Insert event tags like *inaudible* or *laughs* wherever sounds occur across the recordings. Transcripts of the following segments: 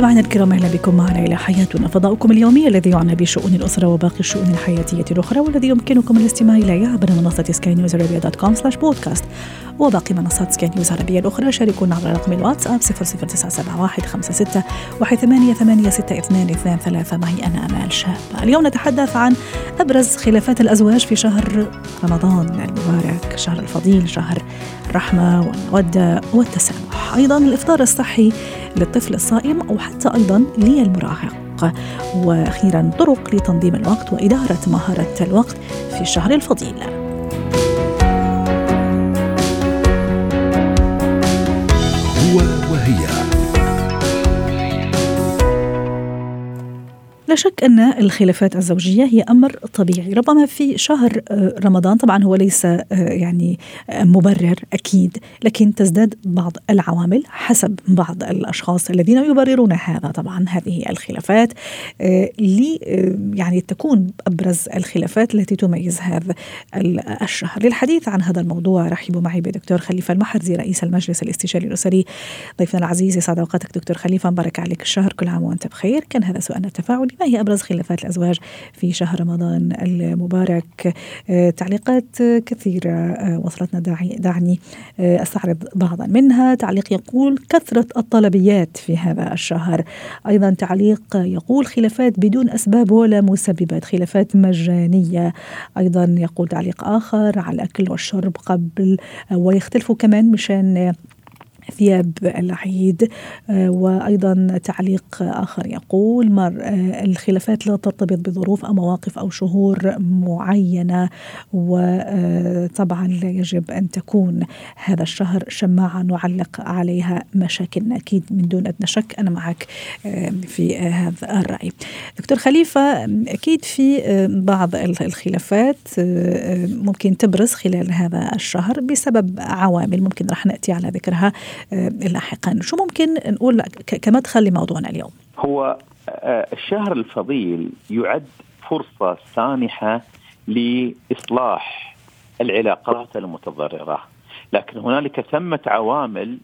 مستمعينا الكرام أهلا بكم معنا إلى حياتنا. فضاؤكم اليومي الذي يعنى بشؤون الأسرة وباقي الشؤون الحياتية الأخرى والذي يمكنكم الاستماع إليه عبر منصة سكاي نيوز dot com slash podcast وباقي منصات سكاي نيوز العربيه الأخرى شاركونا عبر رقم الواتساب 00971 56 وثمانية ثمانية ستة اثنان اثنان ثلاثة معي أنا أمال شاب اليوم نتحدث عن أبرز خلافات الأزواج في شهر رمضان المبارك شهر الفضيل شهر الرحمة والمودة والتسامح. أيضا الإفطار الصحي للطفل الصائم حتى أيضا للمراهق وأخيرا طرق لتنظيم الوقت وإدارة مهارة الوقت في الشهر الفضيل. لا شك أن الخلافات الزوجية هي أمر طبيعي، ربما في شهر آه، رمضان طبعا هو ليس آه، يعني آه، مبرر أكيد، لكن تزداد بعض العوامل حسب بعض الأشخاص الذين يبررون هذا طبعا هذه الخلافات ل يعني تكون أبرز الخلافات التي تميز هذا الشهر، للحديث عن هذا الموضوع رحبوا معي بدكتور خليفة المحرزي رئيس المجلس الاستشاري الأسري. ضيفنا العزيز يسعد أوقاتك دكتور خليفة مبارك عليك الشهر كل عام وأنت بخير، كان هذا سؤالنا التفاعلي ما هي أبرز خلافات الأزواج في شهر رمضان المبارك. آه، تعليقات كثيرة آه، وصلتنا دعني آه، أستعرض بعضا منها. تعليق يقول كثرة الطلبيات في هذا الشهر. أيضا تعليق يقول خلافات بدون أسباب ولا مسببات خلافات مجانية. أيضا يقول تعليق آخر على الأكل والشرب قبل ويختلفوا كمان مشان ثياب العيد آه، وأيضا تعليق آخر يقول مر آه، الخلافات لا ترتبط بظروف أو مواقف أو شهور معينة وطبعا لا يجب أن تكون هذا الشهر شماعة نعلق عليها مشاكلنا أكيد من دون أدنى شك أنا معك آه، في هذا الرأي. دكتور خليفة أكيد في بعض الخلافات ممكن تبرز خلال هذا الشهر بسبب عوامل ممكن رح نأتي على ذكرها آه، لاحقا شو ممكن نقول كمدخل لموضوعنا اليوم؟ هو آه، الشهر الفضيل يعد فرصة سانحة لإصلاح العلاقات المتضررة. لكن هنالك ثمة عوامل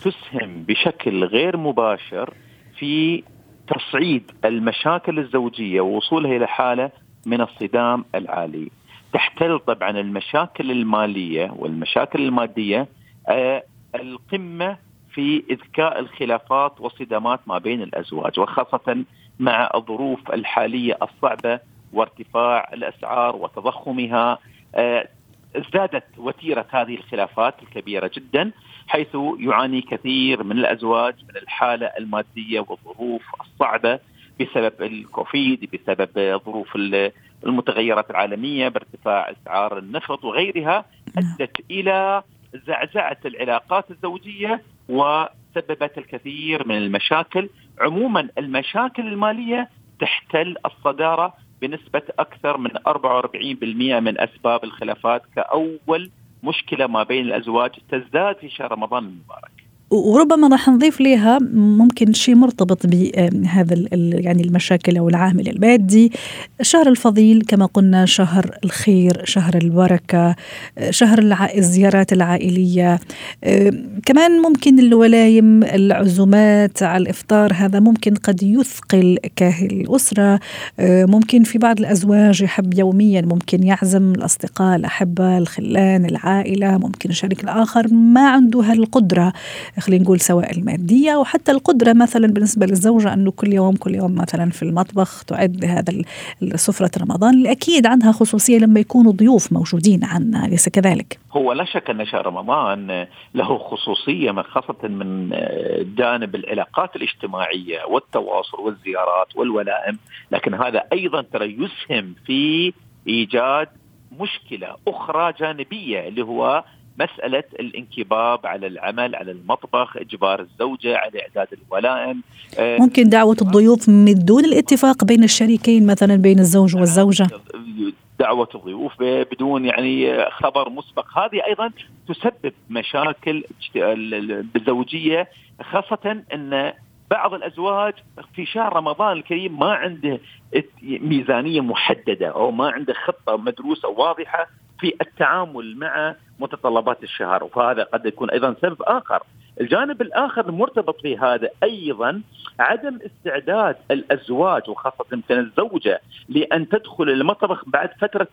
تسهم بشكل غير مباشر في تصعيد المشاكل الزوجية ووصولها إلى حالة من الصدام العالي. تحتل طبعا المشاكل المالية والمشاكل المادية آه، القمة في إذكاء الخلافات والصدامات ما بين الأزواج وخاصة مع الظروف الحالية الصعبة وارتفاع الأسعار وتضخمها. آه، ازدادت وتيرة هذه الخلافات الكبيرة جدا حيث يعاني كثير من الأزواج من الحالة المادية والظروف الصعبة بسبب الكوفيد بسبب ظروف المتغيرات العالمية بارتفاع أسعار النفط وغيرها أدت إلى زعزعت العلاقات الزوجية وسببت الكثير من المشاكل عموما المشاكل المالية تحتل الصدارة بنسبة أكثر من 44% من أسباب الخلافات كأول مشكلة ما بين الأزواج تزداد في شهر رمضان المبارك. وربما راح نضيف لها ممكن شيء مرتبط بهذا يعني المشاكل أو العامل المادي الشهر الفضيل كما قلنا شهر الخير شهر البركة شهر الزيارات العائلية كمان ممكن الولايم العزومات على الإفطار هذا ممكن قد يثقل كاهل الأسرة ممكن في بعض الأزواج يحب يوميا ممكن يعزم الأصدقاء الأحبة الخلان العائلة ممكن الشريك الآخر ما عنده هالقدرة. خلينا نقول سواء المادية أو حتى القدرة مثلا بالنسبة للزوجة أنه كل يوم كل يوم مثلا في المطبخ تعد هذا سفرة رمضان اللي أكيد عندها خصوصية لما يكونوا ضيوف موجودين عنا أليس كذلك؟ هو لا شك أن شهر رمضان له خصوصية خاصة من جانب العلاقات الاجتماعية والتواصل والزيارات والولائم لكن هذا أيضا ترى يسهم في إيجاد مشكلة أخرى جانبية اللي هو مسألة الانكباب على العمل على المطبخ إجبار الزوجة على إعداد الولائم. آه، ممكن دعوة الضيوف من دون الاتفاق بين الشريكين مثلا بين الزوج والزوجة؟ دعوة الضيوف بدون يعني خبر مسبق. هذه أيضا تسبب مشاكل بالزوجية خاصة إن بعض الأزواج في شهر رمضان الكريم ما عنده ميزانية محددة أو ما عنده خطة مدروسة واضحة في التعامل مع متطلبات الشهر وهذا قد يكون أيضا سبب آخر. الجانب الآخر المرتبط في هذا أيضا عدم استعداد الأزواج وخاصة يمكن الزوجة لأن تدخل المطبخ بعد فترة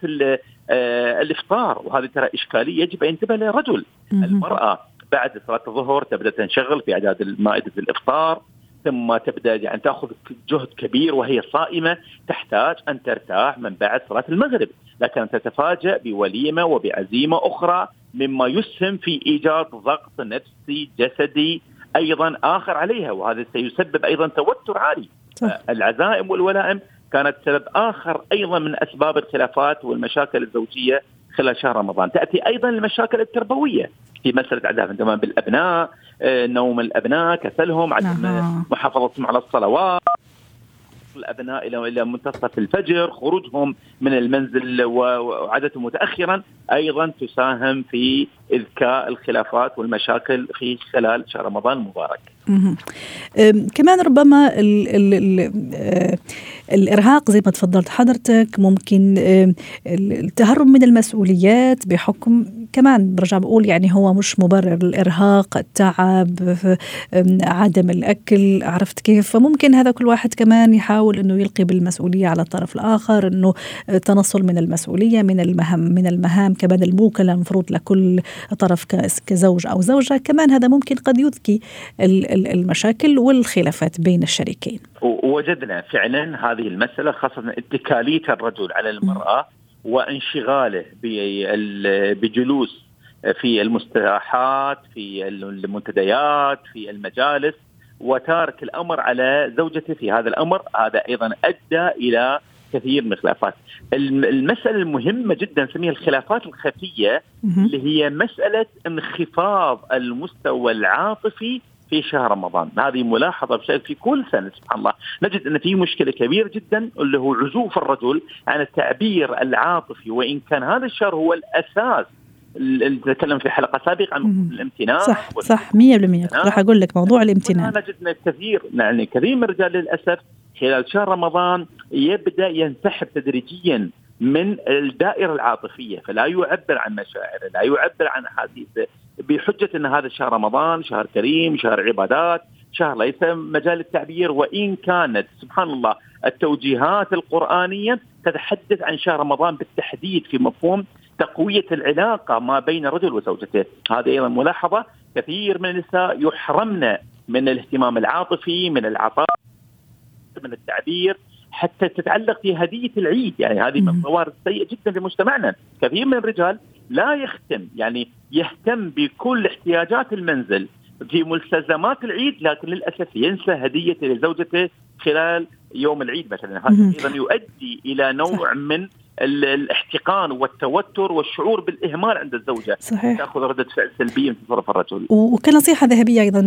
آه، الإفطار. وهذه ترى إشكالية يجب أن ينتبه لها الرجل المرأة بعد صلاة الظهر تبدأ تنشغل في أعداد مائده الإفطار. ثم تبدأ يعني تأخذ جهد كبير وهي صائمة تحتاج أن ترتاح من بعد صلاة المغرب، لكن تتفاجأ بوليمة وبعزيمة أخرى مما يسهم في إيجاد ضغط نفسي جسدي أيضا آخر عليها وهذا سيسبب أيضا توتر عالي. صح. العزائم والولائم كانت سبب آخر أيضا من أسباب الخلافات والمشاكل الزوجية خلال شهر رمضان، تأتي أيضا المشاكل التربوية في مسألة عدم الاهتمام بالأبناء، آه، نوم الأبناء، كسلهم، عدم نعم. محافظتهم على الصلوات، الأبناء إلى إلى منتصف الفجر، خروجهم من المنزل وعادتهم متاخرا أيضا تساهم في إذكاء الخلافات والمشاكل في خلال شهر رمضان المبارك. كمان ربما ال ال ال آه، الإرهاق زي ما تفضلت حضرتك ممكن التهرب من المسؤوليات بحكم كمان برجع بقول يعني هو مش مبرر الإرهاق التعب عدم الأكل عرفت كيف؟ فممكن هذا كل واحد كمان يحاول إنه يلقي بالمسؤولية على الطرف الآخر إنه تنصل من المسؤولية من المهام من المهام كمان الموكله المفروض لكل طرف كزوج أو زوجة. كمان هذا ممكن قد يذكي المشاكل والخلافات بين الشريكين. وجدنا فعلا هذه المسألة خاصة إتكالية الرجل على المرأة وانشغاله بجلوس في المستراحات في المنتديات في المجالس وتارك الأمر على زوجته في هذا الأمر. هذا أيضا أدى إلى كثير من الخلافات. المسألة المهمة جدا نسميها الخلافات الخفية اللي هي مسألة انخفاض المستوى العاطفي في شهر رمضان. هذه ملاحظة بشكل في كل سنة سبحان الله. نجد أن في مشكلة كبيرة جدا اللي هو عزوف الرجل عن التعبير العاطفي وإن كان هذا الشهر هو الأساس. اللي تكلم في حلقة سابقة عن الامتنان. صح صح 100% كنت راح أقول لك موضوع الامتنان. نجد كثير يعني كثير من الرجال للأسف خلال شهر رمضان يبدأ ينسحب تدريجيا من الدائرة العاطفية فلا يعبر عن مشاعره لا يعبر عن احاسيسه بحجة إن هذا شهر رمضان شهر كريم شهر عبادات شهر ليس مجال التعبير وإن كانت سبحان الله التوجيهات القرآنية تتحدث عن شهر رمضان بالتحديد في مفهوم تقوية العلاقة ما بين الرجل وزوجته، هذه أيضا ملاحظة كثير من النساء يحرمن من الاهتمام العاطفي من العطاء من التعبير. حتى تتعلق في هديه العيد. يعني هذه من الظواهر السيئه جدا في مجتمعنا. كثير من الرجال لا يختم يعني يهتم بكل احتياجات المنزل في ملتزمات العيد لكن للأسف ينسى هديه لزوجته خلال يوم العيد مثلا. هذا أيضا يؤدي إلى نوع من الاحتقان والتوتر والشعور بالإهمال عند الزوجة. صحيح. تأخذ ردة فعل سلبية من تصرف الرجل. وكنصيحه ذهبية أيضا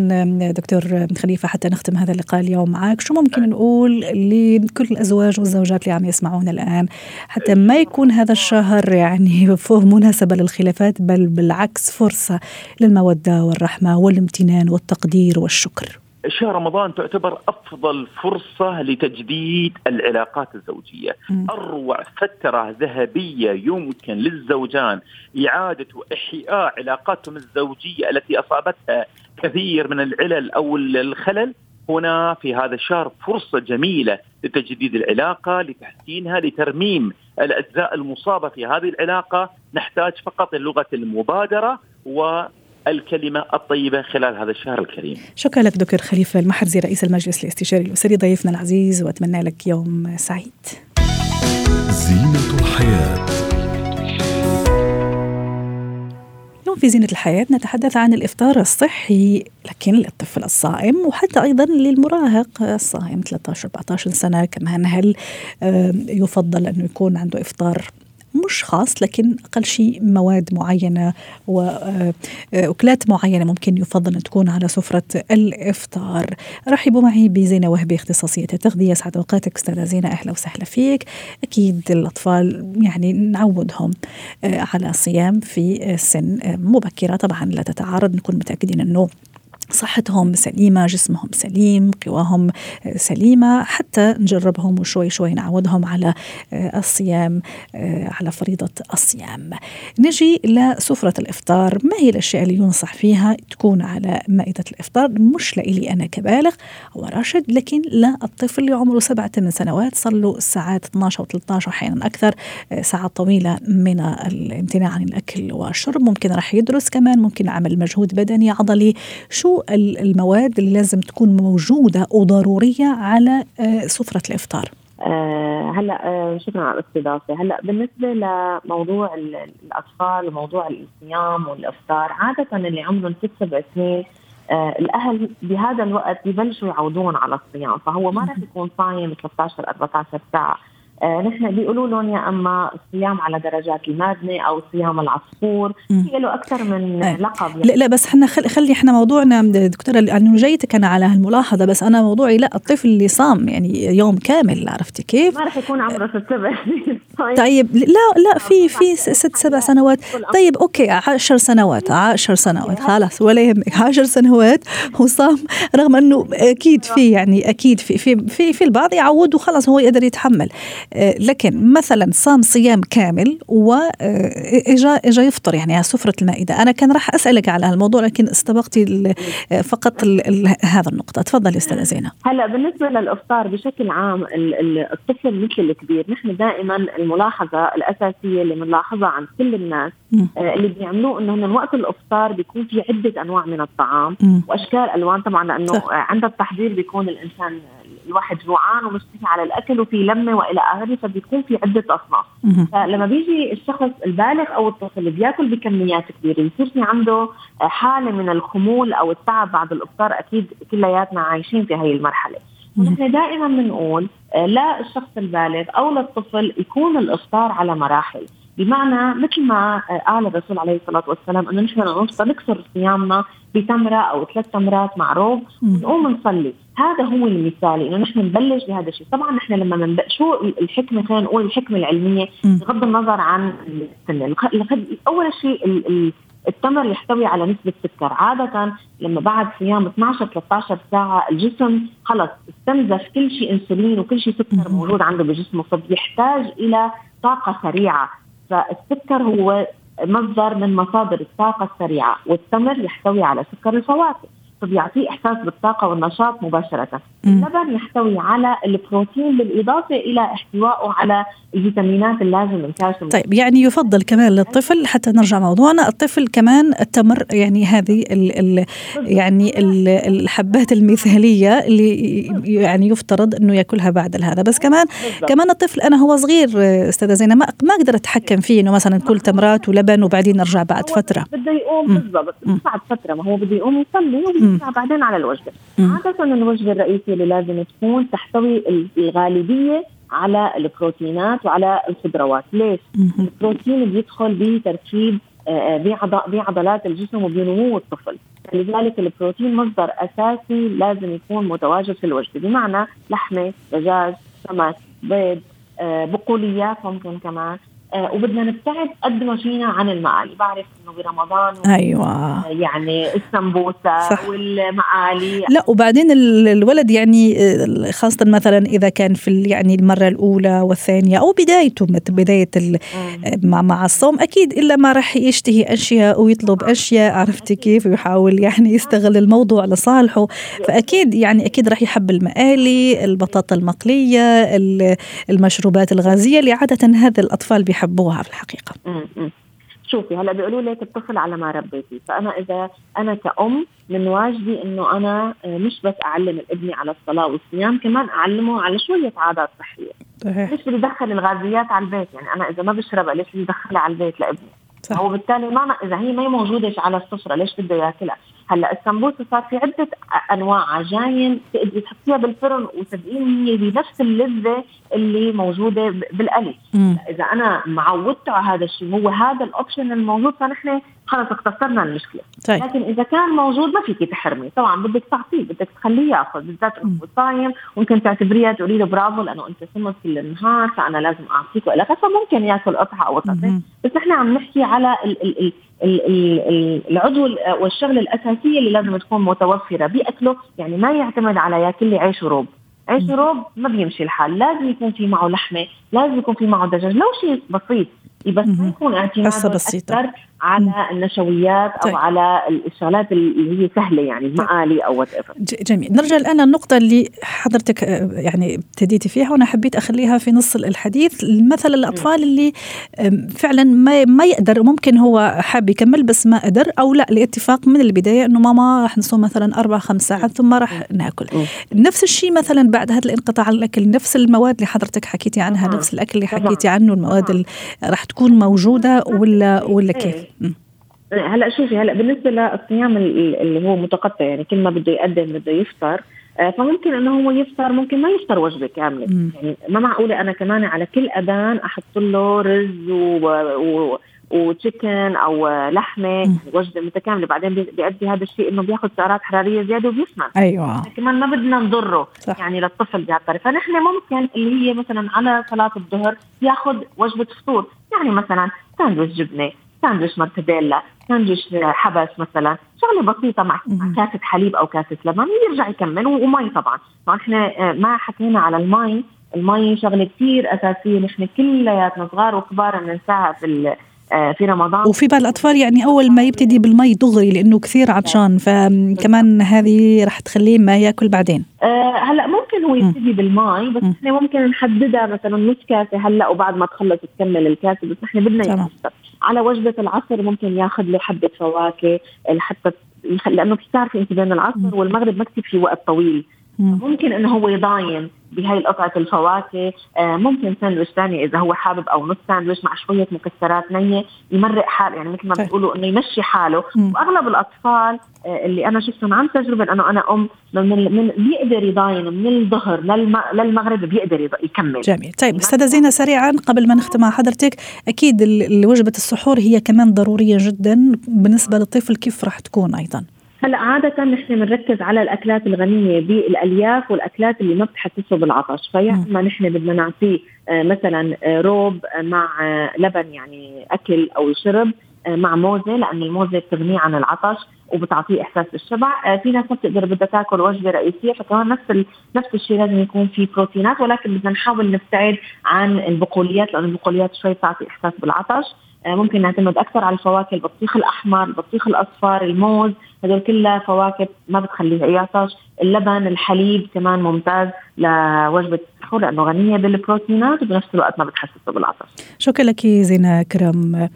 دكتور خليفة حتى نختم هذا اللقاء اليوم معك. شو ممكن نقول لكل الأزواج والزوجات اللي عم يسمعونا الآن؟ حتى ما يكون هذا الشهر يعني *laughs* مناسبة للخلافات بل بالعكس فرصة للمودة والرحمة والامتنان والتقدير والشكر. شهر رمضان تعتبر أفضل فرصة لتجديد العلاقات الزوجية، م. أروع فترة ذهبية يمكن للزوجان إعادة واحياء علاقاتهم الزوجية التي أصابتها كثير من العلل أو الخلل. هنا في هذا الشهر فرصة جميلة لتجديد العلاقة، لتحسينها، لترميم الأجزاء المصابة في هذه العلاقة، نحتاج فقط لغه المبادرة و الكلمة الطيبة خلال هذا الشهر الكريم. شكرا لك دكتور خليفة المحرزي رئيس المجلس الاستشاري الأسري ضيفنا العزيز وأتمنى لك يوم سعيد. زينة الحياة. اليوم في زينة الحياة نتحدث عن الإفطار الصحي لكن للطفل الصائم وحتى أيضا للمراهق الصائم 13 14 سنة. كمان هل يفضل أنه يكون عنده إفطار مش خاص لكن أقل شيء مواد معينة واكلات معينة ممكن يفضل أن تكون على سفرة الإفطار. رحبوا معي بزينة وهبي اختصاصية التغذية. سعد أوقاتك أستاذة زينة. أهلا وسهلا فيك. أكيد الأطفال يعني نعودهم على الصيام في سن مبكرة. طبعا لا تتعارض. نكون متأكدين أنه صحتهم سليمة جسمهم سليم قواهم سليمة حتى نجربهم وشوي شوي نعودهم على آه، الصيام آه، على فريضة الصيام. نجي لسفرة الإفطار. ما هي الأشياء اللي ينصح فيها؟ تكون على مائدة الإفطار. مش لإلي أنا كبالغ أو راشد لكن للطفل اللي عمره سبعة ثمان سنوات. صار له ساعات 12 و 13 أحيانا أكثر. آه، ساعات طويلة من الامتناع عن الأكل والشرب. ممكن راح يدرس كمان. ممكن عمل مجهود بدني عضلي. شو المواد اللي لازم تكون موجودة وضرورية على آه، سفرة الإفطار؟ أه هلا أه شكرا على الاستضافة، هلا بالنسبة لموضوع الأطفال وموضوع الصيام والإفطار، عادة اللي عمرهم ست سبع سنين آه الأهل بهذا الوقت ببلشوا يعودون على الصيام، فهو ما راح يكون صايم 13 14 ساعة، آه نحن بيقولوا لهم يا أما الصيام على درجات المادنه أو صيام العصفور. في له أكثر من آه. لقب. يعني. لا لا بس إحنا خل خلي إحنا موضوعنا دكتورة يعني جيتك أنا على هالملاحظة بس أنا موضوعي لا الطفل اللي صام يعني يوم كامل عرفتي كيف؟ ما راح يكون عمره ست سبع سنين. *laughs* طيب. لا لا في في ست سبع سنوات. طيب أوكي عشر سنوات عشر سنوات خلاص ولا يهمك. عشر سنوات وصام رغم إنه أكيد في يعني أكيد في في في, في البعض يعود وخلاص هو يقدر يتحمل. آه، لكن مثلا صام صيام كامل واجا آه، إجا يفطر يعني على سفرة المائدة. أنا كان راح أسألك على هالموضوع لكن استبقتي آه، فقط هذا النقطة. تفضلي أستاذة زينة. هلا بالنسبة للإفطار بشكل عام الطفل مثل الكبير نحن دائما الملاحظة الأساسية اللي بنلاحظها عند كل الناس اللي بيعملوه إنه من وقت الإفطار بيكون في عدة أنواع من الطعام وأشكال ألوان. طبعا لأنه عند التحضير بيكون الإنسان الواحد جوعان ومشتهي على الأكل وفي لمة وإلى آخره فبيكون في عدة أصناف. فلما بيجي الشخص البالغ أو الطفل اللي بيأكل بكميات كبيرة بيصير في عنده حالة من الخمول أو التعب بعد الافطار أكيد كلياتنا عايشين في هي المرحلة. نحن دائما بنقول آه، لا الشخص البالغ أو للطفل يكون الإفطار على مراحل. بمعنى مثل ما آه، قال الرسول عليه الصلاة والسلام أنه نحن نكسر صيامنا بتمرة أو ثلاث تمرات مع روب ونقوم نصلي. هذا هو المثالي إنه نحن نبلش بهذا الشيء. طبعا نحن لما من شو الحكمة خلينا نقول الحكمة العلمية؟ بغض النظر عن أول شيء التمر يحتوي على نسبة سكر عادة لما بعد صيام 12 13 ساعة الجسم خلص استنزف كل شيء إنسولين وكل شيء سكر موجود عنده بجسمه فبيحتاج إلى طاقة سريعة. فالسكر هو مصدر من مصادر الطاقة السريعة والتمر يحتوي على سكر الفواكه. فبيعطيه إحساس بالطاقة والنشاط مباشرة. اللبن يحتوي على البروتين بالإضافة إلى احتوائه على الفيتامينات اللازمه الكالسيوم. طيب يعني يفضل كمان للطفل حتى نرجع موضوعنا الطفل كمان التمر يعني هذه ال ال يعني ال الحبات المثالية اللي يعني يفترض إنه يأكلها بعد هذا بس كمان. كمان الطفل أنا هو صغير أستاذة زينب ما ما أقدر أتحكم فيه إنه مثلا كل تمرات ولبن وبعدين نرجع بعد فترة. بده يقوم بالضبط بعد فترة ما هو بده يقوم يصلي بعدين على الوجبة. عادة الوجبة الرئيسية اللي لازم تكون تحتوي الغالبية على البروتينات وعلى الخضروات. ليش؟ البروتين بيدخل بتركيب آه، آه، بعضلات الجسم وبنمو الطفل. لذلك البروتين مصدر أساسي لازم يكون متواجد في الوجبة. بمعنى لحمة دجاج سمك بيض آه، بقوليات ممكن كمان. وبدنا نبتعد قد ما فينا عن المقالي. بعرف إنه برمضان أيوه. يعني السمبوسه صح. والمقالي. لا وبعدين الولد يعني آه، خاصة مثلا إذا كان في يعني المرة الأولى والثانية أو بدايته بداية مع مع الصوم أكيد إلا ما راح يشتهي أشياء ويطلب أشياء عرفتي كيف؟ ويحاول يعني يستغل الموضوع لصالحه. فأكيد يعني أكيد راح يحب المقالي البطاطا المقلية المشروبات الغازية اللي عادة هذا الأطفال بيحبوا يحبوها في الحقيقة. شوفي هلا بيقولوا لك الطفل على ما ربيتي فأنا إذا أنا كأم من واجبي إنه أنا آه، مش بس أعلم ابني على الصلاة والصيام كمان أعلمه على شوية عادات صحية. صحيح. ليش بدي ادخل الغازيات على البيت. يعني أنا إذا ما بشربها ليش بدي ادخلها على البيت لابني؟ صح. وبالتالي ما إذا هي ما موجودة على السفرة ليش بده ياكلها؟ هلا السمبوسه صار في عدة انواع عجاين تقدري تحطيها بالفرن وصدقيني هي بنفس اللذة اللي موجودة بالقلي. إذا أنا معودته على هذا الشيء هو هذا الاوبشن الموجود فنحن خلص اختصرنا المشكلة. طيب. لكن إذا كان موجود ما فيك تحرمي. طبعا بدك تعطيه بدك تخليه يأخذ بالذات انه صايم ممكن تعتبريها تقولي له برافو لأنه أنت صمت كل النهار فأنا لازم أعطيك والى فممكن يأكل قطعة أو قطعتين. بس نحن عم نحكي على ال ال ال العضو والشغلة الأساسية اللي لازم تكون متوفرة بأكله. يعني ما يعتمد على ياكل لي عيش وروب. عيش وروب ما بيمشي الحال. لازم يكون في معه لحمة لازم يكون في معه دجاج. لو شيء بسيط بس ما يكون اعتماد أكثر على النشويات أو طيب. على الشغلات اللي هي سهلة يعني المقالي أو وات جميل. نرجع الآن للنقطة اللي حضرتك آه، يعني ابتديتي فيها وأنا حبيت أخليها في نص الحديث. مثل الأطفال اللي فعلا ما ما يقدر ممكن هو حاب يكمل بس ما قدر أو لا الاتفاق من البداية إنه ماما راح نصوم مثلا أربع خمس ساعات ثم راح نأكل. نفس الشيء مثلا بعد هذا الانقطاع عن الأكل نفس المواد اللي حضرتك حكيتي عنها نفس الأكل اللي حكيتي عنه المواد راح تكون موجودة ولا ولا كيف؟ هلا شوفي هلا بالنسبة للصيام اللي هو متقطع يعني كل ما بده يقدم بده يفطر آه، فممكن إنه هو يفطر ممكن ما يفطر وجبة كاملة. مم. يعني ما معقولة أنا كمان على كل أذان أحط له رز و, و... وتشيكن أو لحمة يعني وجبة متكاملة. بعدين بيؤدي هذا الشيء إنه بياخذ سعرات حرارية زيادة وبيسمن أيوه. كمان ما بدنا نضره صح. يعني للطفل بهالطريقة. فنحن ممكن اللي هي مثلا على صلاة الظهر ياخذ وجبة فطور يعني مثلا ساندويتش جبنة ساندويش مرتديلا ساندويش حبس مثلا شغلة بسيطة مع كاسة حليب أو كاسة لبن ويرجع يكمل ومي طبعا. طبعا إحنا ما حكينا على المي. المي شغلة كثير أساسية نحن كلياتنا صغار وكبار بننساها في آه، في رمضان. وفي بعض الأطفال يعني أول ما يبتدي بالمي دغري لأنه كثير عطشان فكمان هذه رح تخليه ما يأكل بعدين. أه هلأ ممكن هو يبتدي بالمي بس نحن ممكن نحددها مثلا نص كاسة هلأ وبعد ما تخلص تكمل الكاسة بس نحن بدنا على وجبة العصر ممكن ياخذ له حبة فواكه حتى لأنه بتعرفي أنت بين العصر والمغرب ما كثير في وقت طويل. ممكن إنه هو يضاين بهي القطعة الفواكه. آه ممكن ساندويش ثاني إذا هو حابب أو نص ساندويش مع شوية مكسرات نية يمرق حاله. يعني مثل ما. بتقولوا إنه يمشي حاله. مم. وأغلب الأطفال آه اللي أنا شفتهم عن تجربة لأنه أنا أم من, من بيقدر يضاين من الظهر للمغرب بيقدر يكمل. جميل. طيب أستاذة زينة سريعا قبل ما نختم مع حضرتك أكيد وجبة السحور هي كمان ضرورية جدا بالنسبة للطفل كيف راح تكون أيضا؟ هلا عادة نحن بنركز على الأكلات الغنية بالألياف والأكلات اللي ما بتحسسه بالعطش، فيا إما نحن بدنا نعطيه آه، مثلا آه، روب مع آه، لبن يعني أكل أو شرب مع موزة لأن الموزة بتغنيه عن العطش وبتعطيه إحساس بالشبع، في ناس ما بتقدر بدها تاكل وجبة رئيسية فكمان نفس نفس الشيء لازم يكون في بروتينات ولكن بدنا نحاول نبتعد عن البقوليات لأن البقوليات شوي بتعطي إحساس بالعطش. آه، ممكن نعتمد أكثر على الفواكه البطيخ الأحمر البطيخ الأصفر الموز هذول كلها فواكه ما بتخليه يعطش اللبن الحليب كمان ممتاز لوجبة السحور لأنه غنية بالبروتينات وبنفس الوقت ما بتحسسه بالعطش. شكرا لك زينة كرم.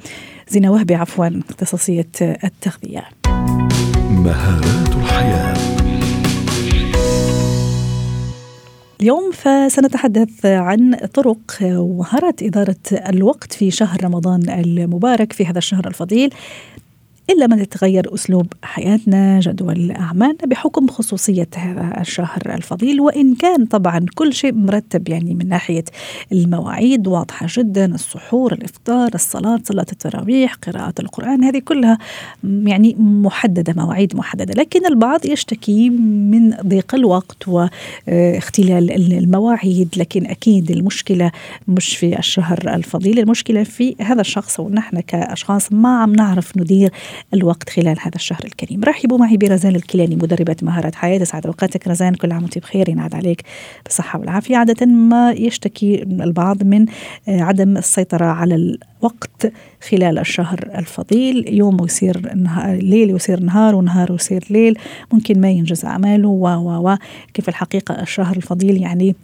زينة وهبي عفوا اختصاصيه التغذية. مهارات الحياة. اليوم فسنتحدث عن طرق ومهارات إدارة الوقت في شهر رمضان المبارك في هذا الشهر الفضيل. إلا من يتغير أسلوب حياتنا جدول أعمالنا بحكم خصوصية هذا الشهر الفضيل. وإن كان طبعا كل شيء مرتب يعني من ناحية المواعيد واضحة جدا السحور الإفطار الصلاة صلاة التراويح قراءة القرآن هذه كلها يعني محددة مواعيد محددة. لكن البعض يشتكي من ضيق الوقت واختلال المواعيد. لكن أكيد المشكلة مش في الشهر الفضيل المشكلة في هذا الشخص. ونحن كأشخاص ما عم نعرف ندير الوقت خلال هذا الشهر الكريم. رحبوا معي برزان الكيلاني مدربة مهارات حياة. سعد أوقاتك رزان كل عام وأنت بخير. ينعاد عليك بالصحة والعافية. عادة ما يشتكي البعض من آه، عدم السيطرة على الوقت خلال الشهر الفضيل. يوم يصير نهار ليل يصير نهار ونهار يصير ليل. ممكن ما ينجز أعماله و و. كيف الحقيقة الشهر الفضيل يعني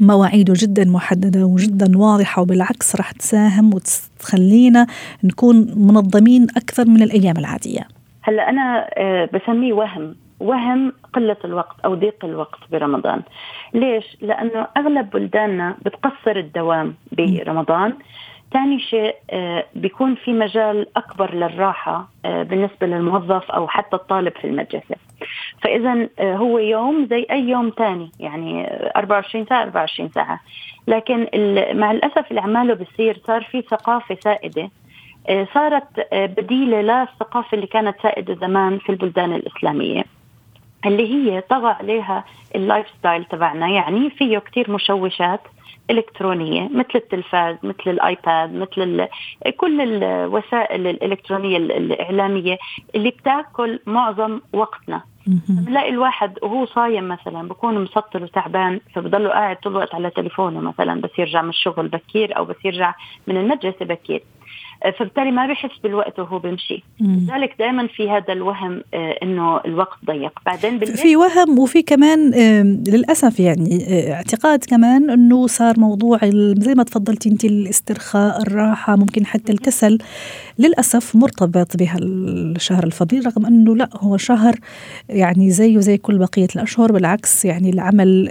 مواعيده جدا محددة وجدا واضحة وبالعكس راح تساهم وتخلينا نكون منظمين أكثر من الأيام العادية. هلا أنا آه، بسميه وهم وهم قلة الوقت أو ضيق الوقت برمضان ليش؟ لأنه أغلب بلداننا بتقصر الدوام برمضان ثاني شيء آه، بيكون في مجال أكبر للراحة آه، بالنسبة للموظف أو حتى الطالب في المدرسة فاذا آه، هو يوم زي أي يوم ثاني يعني 24 ساعة 24 ساعة. لكن مع الأسف اللي عماله بصير صار في ثقافة سائدة صارت بديلة للثقافة اللي كانت سائدة زمان في البلدان الإسلامية اللي هي طغى عليها ال lifestyle تبعنا. يعني فيه كثير مشوشات إلكترونية مثل التلفاز مثل ال iPad مثل كل الوسائل الإلكترونية الإعلامية اللي بتأكل معظم وقتنا. بنلاقي الواحد وهو صايم مثلا بكون مسطر وتعبان فبضله قاعد طول الوقت على تليفونه مثلا بس يرجع من الشغل بكير أو بس يرجع من المدرسة بكير. فبالتالي ما بيحس بالوقت وهو بيمشي لذلك دائما في هذا الوهم آه، إنه الوقت ضيق. بعدين في وهم وفي كمان للأسف يعني آه، اعتقاد كمان إنه صار موضوع زي ما تفضلتي انت الاسترخاء الراحة ممكن حتى الكسل. للأسف مرتبط بهالشهر الفضيل رغم إنه لا هو شهر يعني زيه زي كل بقية الأشهر. بالعكس يعني العمل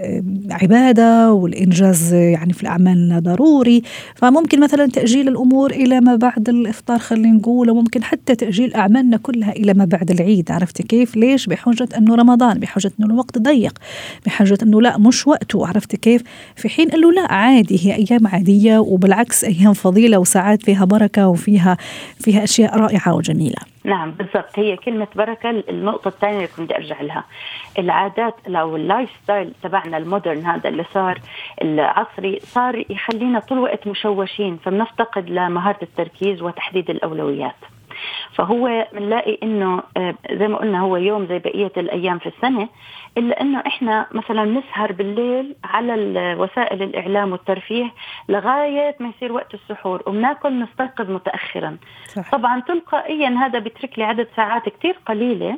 عبادة والإنجاز يعني في الأعمال ضروري. فممكن مثلا تأجيل الأمور إلى ما بعد بعد الإفطار خلينا نقول وممكن حتى تأجيل أعمالنا كلها إلى ما بعد العيد عرفت كيف؟ ليش؟ بحجة أنه رمضان بحجة أنه الوقت ضيق بحجة أنه لا مش وقته عرفت كيف؟ في حين انه لا عادي هي أيام عادية وبالعكس أيام فضيلة وساعات فيها بركة وفيها فيها أشياء رائعة وجميلة. نعم بالضبط. هي كلمة بركة. النقطة الثانية اللي كنت أرجع لها العادات أو ال lifestyle تبعنا ال modern هذا اللي صار العصري صار يخلينا طول الوقت مشوشين فبنفتقد لمهارة التركيز وتحديد الأولويات. فهو بنلاقي إنه آه، زي ما قلنا هو يوم زي بقية الأيام في السنة إلا إنه إحنا مثلا نسهر بالليل على وسائل الإعلام والترفيه لغاية ما يصير وقت السحور وبناكل نستيقظ متاخرا. صح. طبعا تلقائيا هذا بيترك لي عدد ساعات كثير قليلة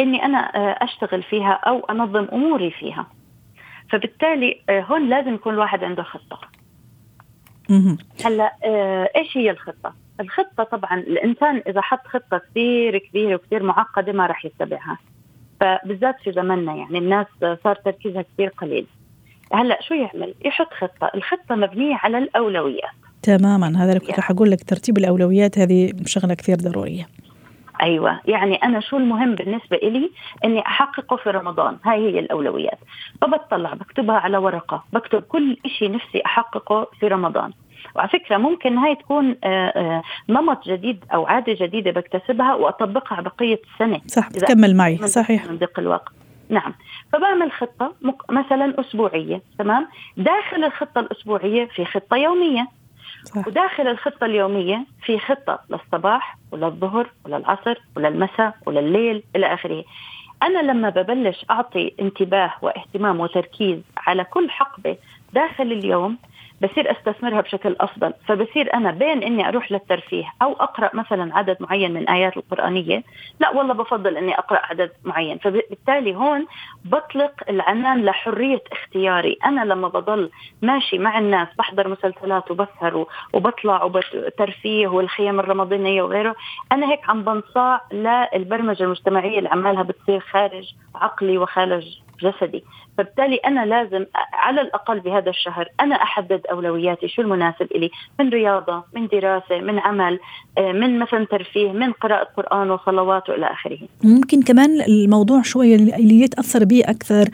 إني أنا آه، أشتغل فيها أو أنظم أموري فيها. فبالتالي آه، هون لازم يكون الواحد عنده خطة. هلأ إيش هي الخطة؟ الخطة طبعا الإنسان إذا حط خطة كثير كبيرة وكثير معقدة ما راح يتبعها. فبالذات في زمننا يعني الناس صار تركيزها كثير قليل. هلأ شو يعمل؟ يحط خطة، الخطة مبنية على الأولويات. تماما هذا اللي كنت رح أقول لك ترتيب الأولويات هذه شغلة كثير ضرورية. أيوه يعني أنا شو المهم بالنسبة لي إني أحققه في رمضان. هاي هي الأولويات. فبطلع بكتبها على ورقة. بكتب كل شيء نفسي أحققه في رمضان. وعلى فكرة ممكن هاي تكون آه، آه، نمط جديد أو عادة جديدة بكتسبها وأطبقها بقية السنة. صح بتكمل معي. صحيح. من ضيق الوقت. نعم. فبعمل خطة مثلا أسبوعية تمام؟ داخل الخطة الأسبوعية في خطة يومية. صح. وداخل الخطة اليومية في خطة للصباح وللظهر وللعصر وللمساء ولليل إلى آخره. أنا لما ببلش أعطي انتباه واهتمام وتركيز على كل حقبة داخل اليوم بصير أستثمرها بشكل أفضل. فبصير أنا بين إني أروح للترفيه أو أقرأ مثلا عدد معين من آيات القرآنية لا والله بفضل إني أقرأ عدد معين. فبالتالي هون بطلق العنان لحرية اختياري. أنا لما بضل ماشي مع الناس بحضر مسلسلات وبسهر وبطلع وترفيه والخيام الرمضانية وغيره أنا هيك عم بنصاع للبرمجة المجتمعية اللي عمالها بتصير خارج عقلي وخارج جسدي. فبالتالي أنا لازم على الأقل بهذا الشهر أنا أحدد أولوياتي شو المناسب إلي؟ من رياضة من دراسة من عمل آه، من مثلا ترفيه من قراءة قرآن وصلوات وإلى آخره. ممكن كمان الموضوع شوية اللي يتأثر به أكثر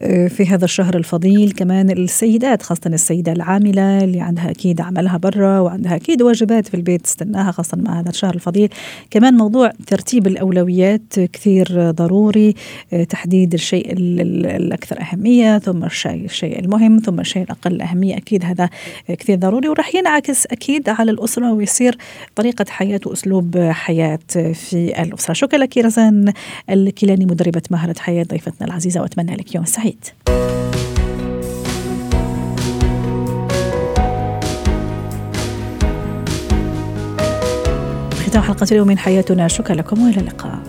آه، في هذا الشهر الفضيل كمان السيدات خاصة السيدة العاملة اللي عندها أكيد عملها برا وعندها أكيد واجبات في البيت تستناها خاصة مع هذا الشهر الفضيل. كمان موضوع ترتيب الأولويات كثير ضروري آه، تحديد الشيء الأكثر ثم الشيء الشيء المهم ثم الشيء الأقل أهمية. أكيد هذا كثير ضروري وراح ينعكس أكيد على الأسرة ويصير طريقة حياة وأسلوب حياة في الأسرة. شكرا لك رزان الكيلاني مدربة مهارة حياة ضيفتنا العزيزة وأتمنى لك يوم سعيد. ختام حلقة اليوم من حياتنا. شكرا لكم وإلى اللقاء.